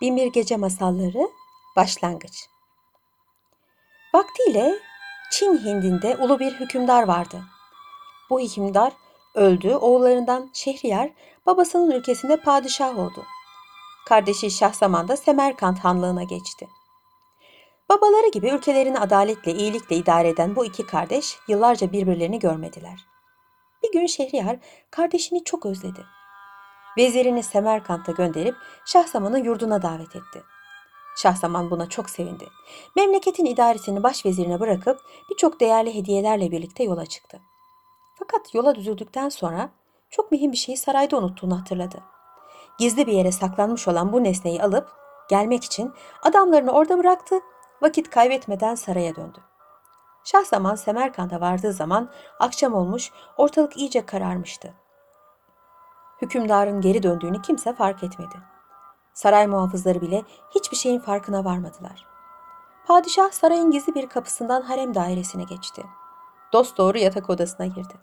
Binbir Gece Masalları Başlangıç Vaktiyle Çin Hindi'nde ulu bir hükümdar vardı. Bu hükümdar öldü, oğullarından Şehriyar babasının ülkesinde padişah oldu. Kardeşi Şahzaman da Semerkant Hanlığı'na geçti. Babaları gibi ülkelerini adaletle, iyilikle idare eden bu iki kardeş yıllarca birbirlerini görmediler. Bir gün Şehriyar kardeşini çok özledi vezirini Semerkant'a gönderip Şahzaman'ı yurduna davet etti. Şahzaman buna çok sevindi. Memleketin idaresini başvezirine bırakıp birçok değerli hediyelerle birlikte yola çıktı. Fakat yola düzüldükten sonra çok mühim bir şeyi sarayda unuttuğunu hatırladı. Gizli bir yere saklanmış olan bu nesneyi alıp gelmek için adamlarını orada bıraktı, vakit kaybetmeden saraya döndü. Şahzaman Semerkant'a vardığı zaman akşam olmuş, ortalık iyice kararmıştı hükümdarın geri döndüğünü kimse fark etmedi. Saray muhafızları bile hiçbir şeyin farkına varmadılar. Padişah sarayın gizli bir kapısından harem dairesine geçti. Dost doğru yatak odasına girdi.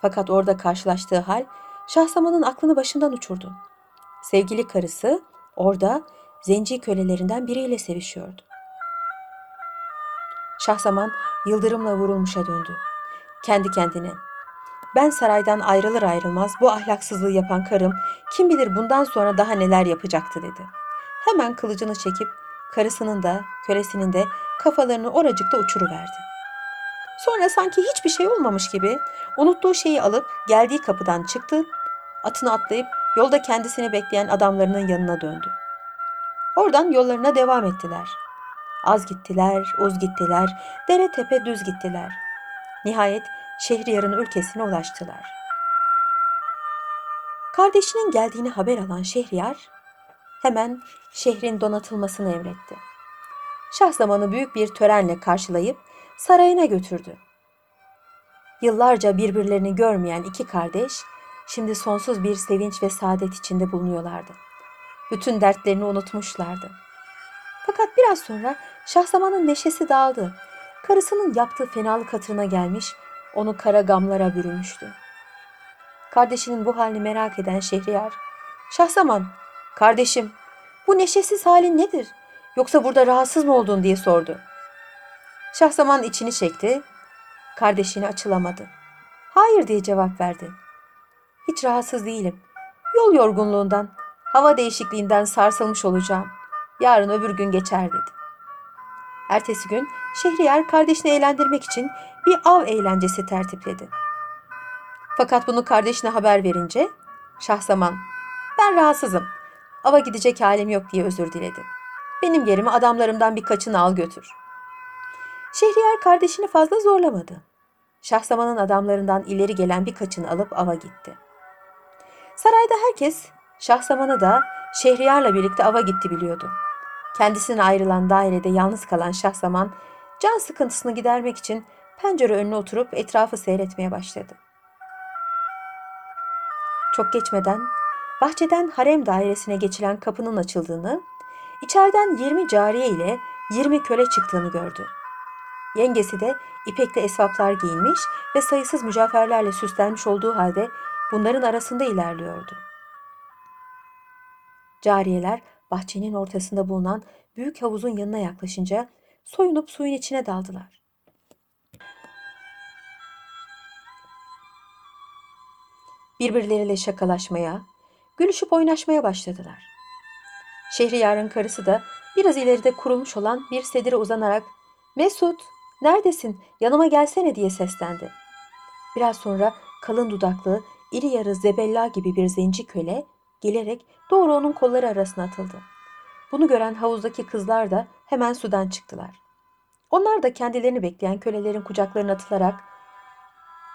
Fakat orada karşılaştığı hal Şahzaman'ın aklını başından uçurdu. Sevgili karısı orada zenci kölelerinden biriyle sevişiyordu. Şahzaman yıldırımla vurulmuşa döndü. Kendi kendine ben saraydan ayrılır ayrılmaz bu ahlaksızlığı yapan karım kim bilir bundan sonra daha neler yapacaktı dedi. Hemen kılıcını çekip karısının da kölesinin de kafalarını oracıkta uçuruverdi. Sonra sanki hiçbir şey olmamış gibi unuttuğu şeyi alıp geldiği kapıdan çıktı, atını atlayıp yolda kendisini bekleyen adamlarının yanına döndü. Oradan yollarına devam ettiler. Az gittiler, uz gittiler, dere tepe düz gittiler. Nihayet Şehriyar'ın ülkesine ulaştılar. Kardeşinin geldiğini haber alan Şehriyar hemen şehrin donatılmasını emretti. Şahzamanı büyük bir törenle karşılayıp sarayına götürdü. Yıllarca birbirlerini görmeyen iki kardeş şimdi sonsuz bir sevinç ve saadet içinde bulunuyorlardı. Bütün dertlerini unutmuşlardı. Fakat biraz sonra Şahzaman'ın neşesi dağıldı. Karısının yaptığı fenalık hatırına gelmiş onu kara gamlara bürümüştü. Kardeşinin bu halini merak eden Şehriyar, Şahzaman, kardeşim bu neşesiz halin nedir? Yoksa burada rahatsız mı oldun diye sordu. Şahzaman içini çekti, kardeşini açılamadı. Hayır diye cevap verdi. Hiç rahatsız değilim. Yol yorgunluğundan, hava değişikliğinden sarsılmış olacağım. Yarın öbür gün geçer dedi. Ertesi gün Şehriyar kardeşini eğlendirmek için bir av eğlencesi tertipledi. Fakat bunu kardeşine haber verince Şahzaman ben rahatsızım. Ava gidecek halim yok diye özür diledi. Benim yerime adamlarımdan birkaçını al götür. Şehriyar kardeşini fazla zorlamadı. Şahzaman'ın adamlarından ileri gelen birkaçını alıp ava gitti. Sarayda herkes Şahzaman'ı da Şehriyar'la birlikte ava gitti biliyordu. Kendisine ayrılan dairede yalnız kalan Şahzaman can sıkıntısını gidermek için pencere önüne oturup etrafı seyretmeye başladı. Çok geçmeden bahçeden harem dairesine geçilen kapının açıldığını, içeriden 20 cariye ile 20 köle çıktığını gördü. Yengesi de ipekli esvaplar giyinmiş ve sayısız mücevherlerle süslenmiş olduğu halde bunların arasında ilerliyordu. Cariyeler bahçenin ortasında bulunan büyük havuzun yanına yaklaşınca soyunup suyun içine daldılar. Birbirleriyle şakalaşmaya, gülüşüp oynaşmaya başladılar. Şehriyar'ın karısı da biraz ileride kurulmuş olan bir sedire uzanarak ''Mesut, neredesin? Yanıma gelsene.'' diye seslendi. Biraz sonra kalın dudaklı, iri yarı zebella gibi bir zenci köle gelerek doğru onun kolları arasına atıldı. Bunu gören havuzdaki kızlar da hemen sudan çıktılar. Onlar da kendilerini bekleyen kölelerin kucaklarına atılarak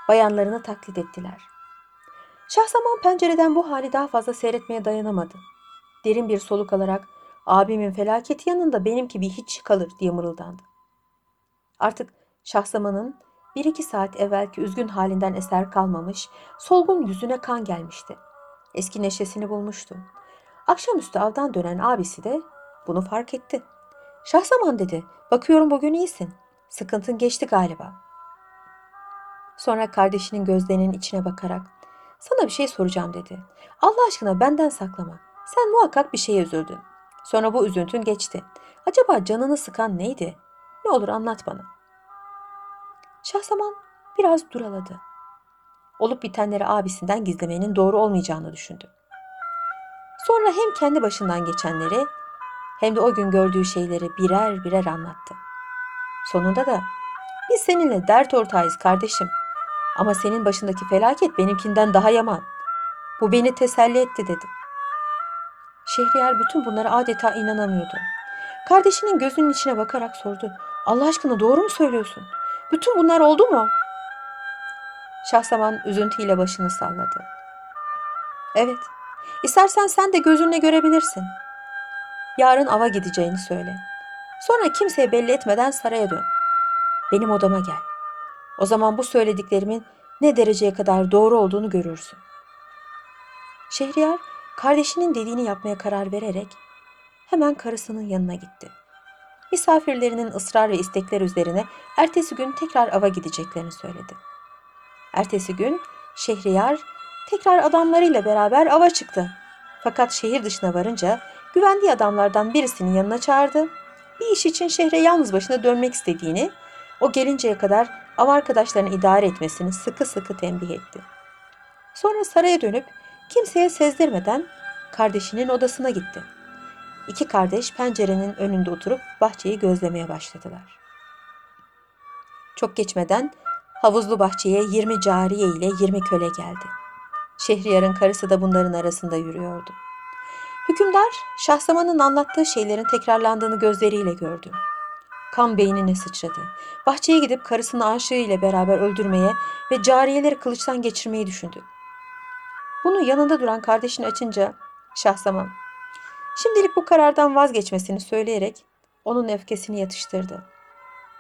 bayanlarını taklit ettiler. Şahzaman pencereden bu hali daha fazla seyretmeye dayanamadı. Derin bir soluk alarak abimin felaketi yanında benimki bir hiç kalır diye mırıldandı. Artık Şahzaman'ın bir iki saat evvelki üzgün halinden eser kalmamış, solgun yüzüne kan gelmişti. Eski neşesini bulmuştu. Akşamüstü avdan dönen abisi de bunu fark etti. Şahzaman dedi, bakıyorum bugün iyisin. Sıkıntın geçti galiba. Sonra kardeşinin gözlerinin içine bakarak, sana bir şey soracağım dedi. Allah aşkına benden saklama. Sen muhakkak bir şeye üzüldün. Sonra bu üzüntün geçti. Acaba canını sıkan neydi? Ne olur anlat bana. Şahsaman biraz duraladı. Olup bitenleri abisinden gizlemenin doğru olmayacağını düşündü. Sonra hem kendi başından geçenleri hem de o gün gördüğü şeyleri birer birer anlattı. Sonunda da biz seninle dert ortağıyız kardeşim. Ama senin başındaki felaket benimkinden daha yaman. Bu beni teselli etti dedi. Şehriyar bütün bunlara adeta inanamıyordu. Kardeşinin gözünün içine bakarak sordu. Allah aşkına doğru mu söylüyorsun? Bütün bunlar oldu mu? Şahsaman üzüntüyle başını salladı. Evet, istersen sen de gözünle görebilirsin. Yarın ava gideceğini söyle. Sonra kimseye belli etmeden saraya dön. Benim odama gel. O zaman bu söylediklerimin ne dereceye kadar doğru olduğunu görürsün. Şehriyar kardeşinin dediğini yapmaya karar vererek hemen karısının yanına gitti. Misafirlerinin ısrar ve istekler üzerine ertesi gün tekrar ava gideceklerini söyledi. Ertesi gün Şehriyar tekrar adamlarıyla beraber ava çıktı. Fakat şehir dışına varınca güvendiği adamlardan birisinin yanına çağırdı. Bir iş için şehre yalnız başına dönmek istediğini, o gelinceye kadar av arkadaşlarını idare etmesini sıkı sıkı tembih etti. Sonra saraya dönüp kimseye sezdirmeden kardeşinin odasına gitti. İki kardeş pencerenin önünde oturup bahçeyi gözlemeye başladılar. Çok geçmeden havuzlu bahçeye 20 cariye ile 20 köle geldi. Şehriyar'ın karısı da bunların arasında yürüyordu. Hükümdar Şahsaman'ın anlattığı şeylerin tekrarlandığını gözleriyle gördü. Kan beynine sıçradı. Bahçeye gidip karısını aşığı ile beraber öldürmeye ve cariyeleri kılıçtan geçirmeyi düşündü. Bunu yanında duran kardeşini açınca Şahsaman şimdilik bu karardan vazgeçmesini söyleyerek onun öfkesini yatıştırdı.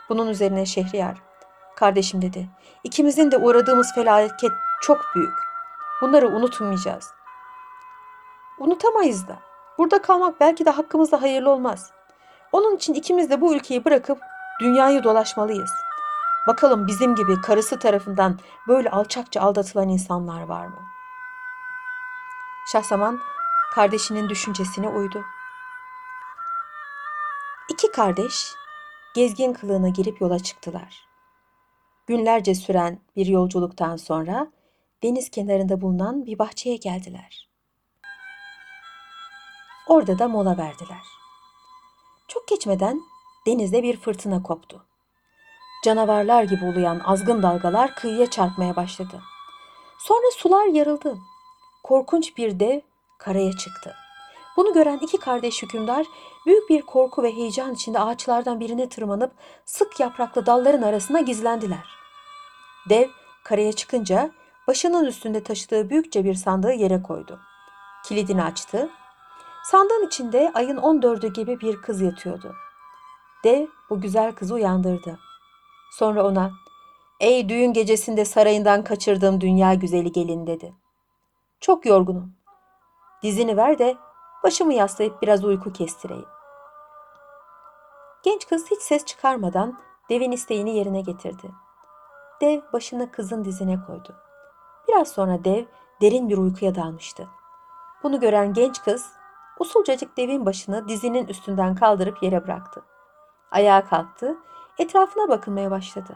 Bunun üzerine Şehriyar, kardeşim dedi, ikimizin de uğradığımız felaket çok büyük. Bunları unutmayacağız. Unutamayız da. Burada kalmak belki de hakkımızda hayırlı olmaz. Onun için ikimiz de bu ülkeyi bırakıp dünyayı dolaşmalıyız. Bakalım bizim gibi karısı tarafından böyle alçakça aldatılan insanlar var mı? Şahsaman kardeşinin düşüncesine uydu. İki kardeş gezgin kılığına girip yola çıktılar. Günlerce süren bir yolculuktan sonra deniz kenarında bulunan bir bahçeye geldiler. Orada da mola verdiler. Çok geçmeden denizde bir fırtına koptu. Canavarlar gibi uluyan azgın dalgalar kıyıya çarpmaya başladı. Sonra sular yarıldı. Korkunç bir dev karaya çıktı. Bunu gören iki kardeş hükümdar büyük bir korku ve heyecan içinde ağaçlardan birine tırmanıp sık yapraklı dalların arasına gizlendiler. Dev karaya çıkınca başının üstünde taşıdığı büyükçe bir sandığı yere koydu. Kilidini açtı. Sandığın içinde ayın 14'ü gibi bir kız yatıyordu. Dev bu güzel kızı uyandırdı. Sonra ona "Ey düğün gecesinde sarayından kaçırdığım dünya güzeli gelin." dedi. "Çok yorgunum. Dizini ver de başımı yaslayıp biraz uyku kestireyim." Genç kız hiç ses çıkarmadan devin isteğini yerine getirdi. Dev başını kızın dizine koydu. Biraz sonra dev derin bir uykuya dalmıştı. Bunu gören genç kız usulcacık devin başını dizinin üstünden kaldırıp yere bıraktı. Ayağa kalktı, etrafına bakınmaya başladı.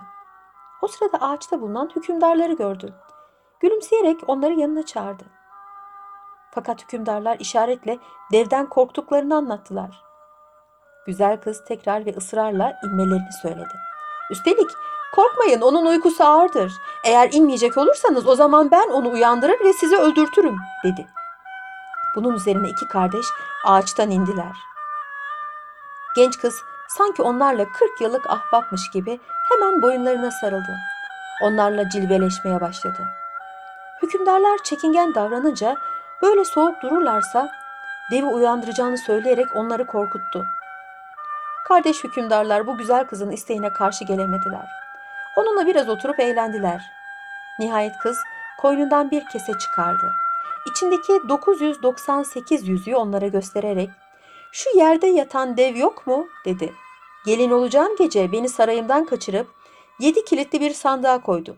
O sırada ağaçta bulunan hükümdarları gördü. Gülümseyerek onları yanına çağırdı. Fakat hükümdarlar işaretle devden korktuklarını anlattılar. Güzel kız tekrar ve ısrarla inmelerini söyledi. Üstelik korkmayın onun uykusu ağırdır. Eğer inmeyecek olursanız o zaman ben onu uyandırır ve sizi öldürtürüm dedi. Bunun üzerine iki kardeş ağaçtan indiler. Genç kız sanki onlarla 40 yıllık ahbapmış gibi hemen boyunlarına sarıldı. Onlarla cilveleşmeye başladı. Hükümdarlar çekingen davranınca böyle soğuk dururlarsa devi uyandıracağını söyleyerek onları korkuttu. Kardeş hükümdarlar bu güzel kızın isteğine karşı gelemediler. Onunla biraz oturup eğlendiler. Nihayet kız koynundan bir kese çıkardı. İçindeki 998 yüzüğü onlara göstererek "Şu yerde yatan dev yok mu?" dedi. Gelin olacağım gece beni sarayımdan kaçırıp yedi kilitli bir sandığa koydu.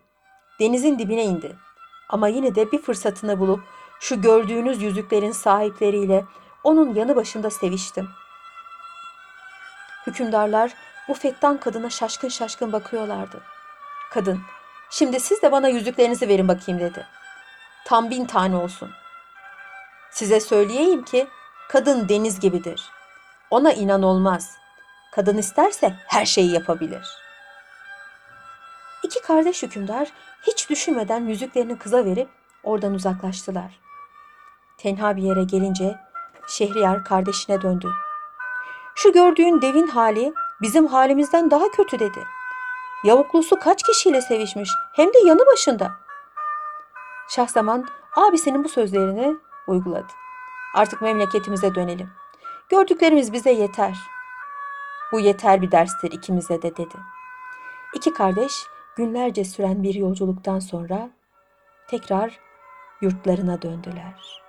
Denizin dibine indi. Ama yine de bir fırsatını bulup şu gördüğünüz yüzüklerin sahipleriyle onun yanı başında seviştim.'' Hükümdarlar bu fettan kadına şaşkın şaşkın bakıyorlardı. Kadın, şimdi siz de bana yüzüklerinizi verin bakayım dedi. Tam bin tane olsun. Size söyleyeyim ki kadın deniz gibidir. Ona inan olmaz. Kadın isterse her şeyi yapabilir. İki kardeş hükümdar hiç düşünmeden yüzüklerini kıza verip oradan uzaklaştılar. Tenha bir yere gelince Şehriyar kardeşine döndü. Şu gördüğün devin hali bizim halimizden daha kötü dedi. Yavuklusu kaç kişiyle sevişmiş hem de yanı başında. Şahzaman abisinin bu sözlerini uyguladı. Artık memleketimize dönelim. Gördüklerimiz bize yeter. Bu yeter bir derstir ikimize de dedi. İki kardeş günlerce süren bir yolculuktan sonra tekrar yurtlarına döndüler.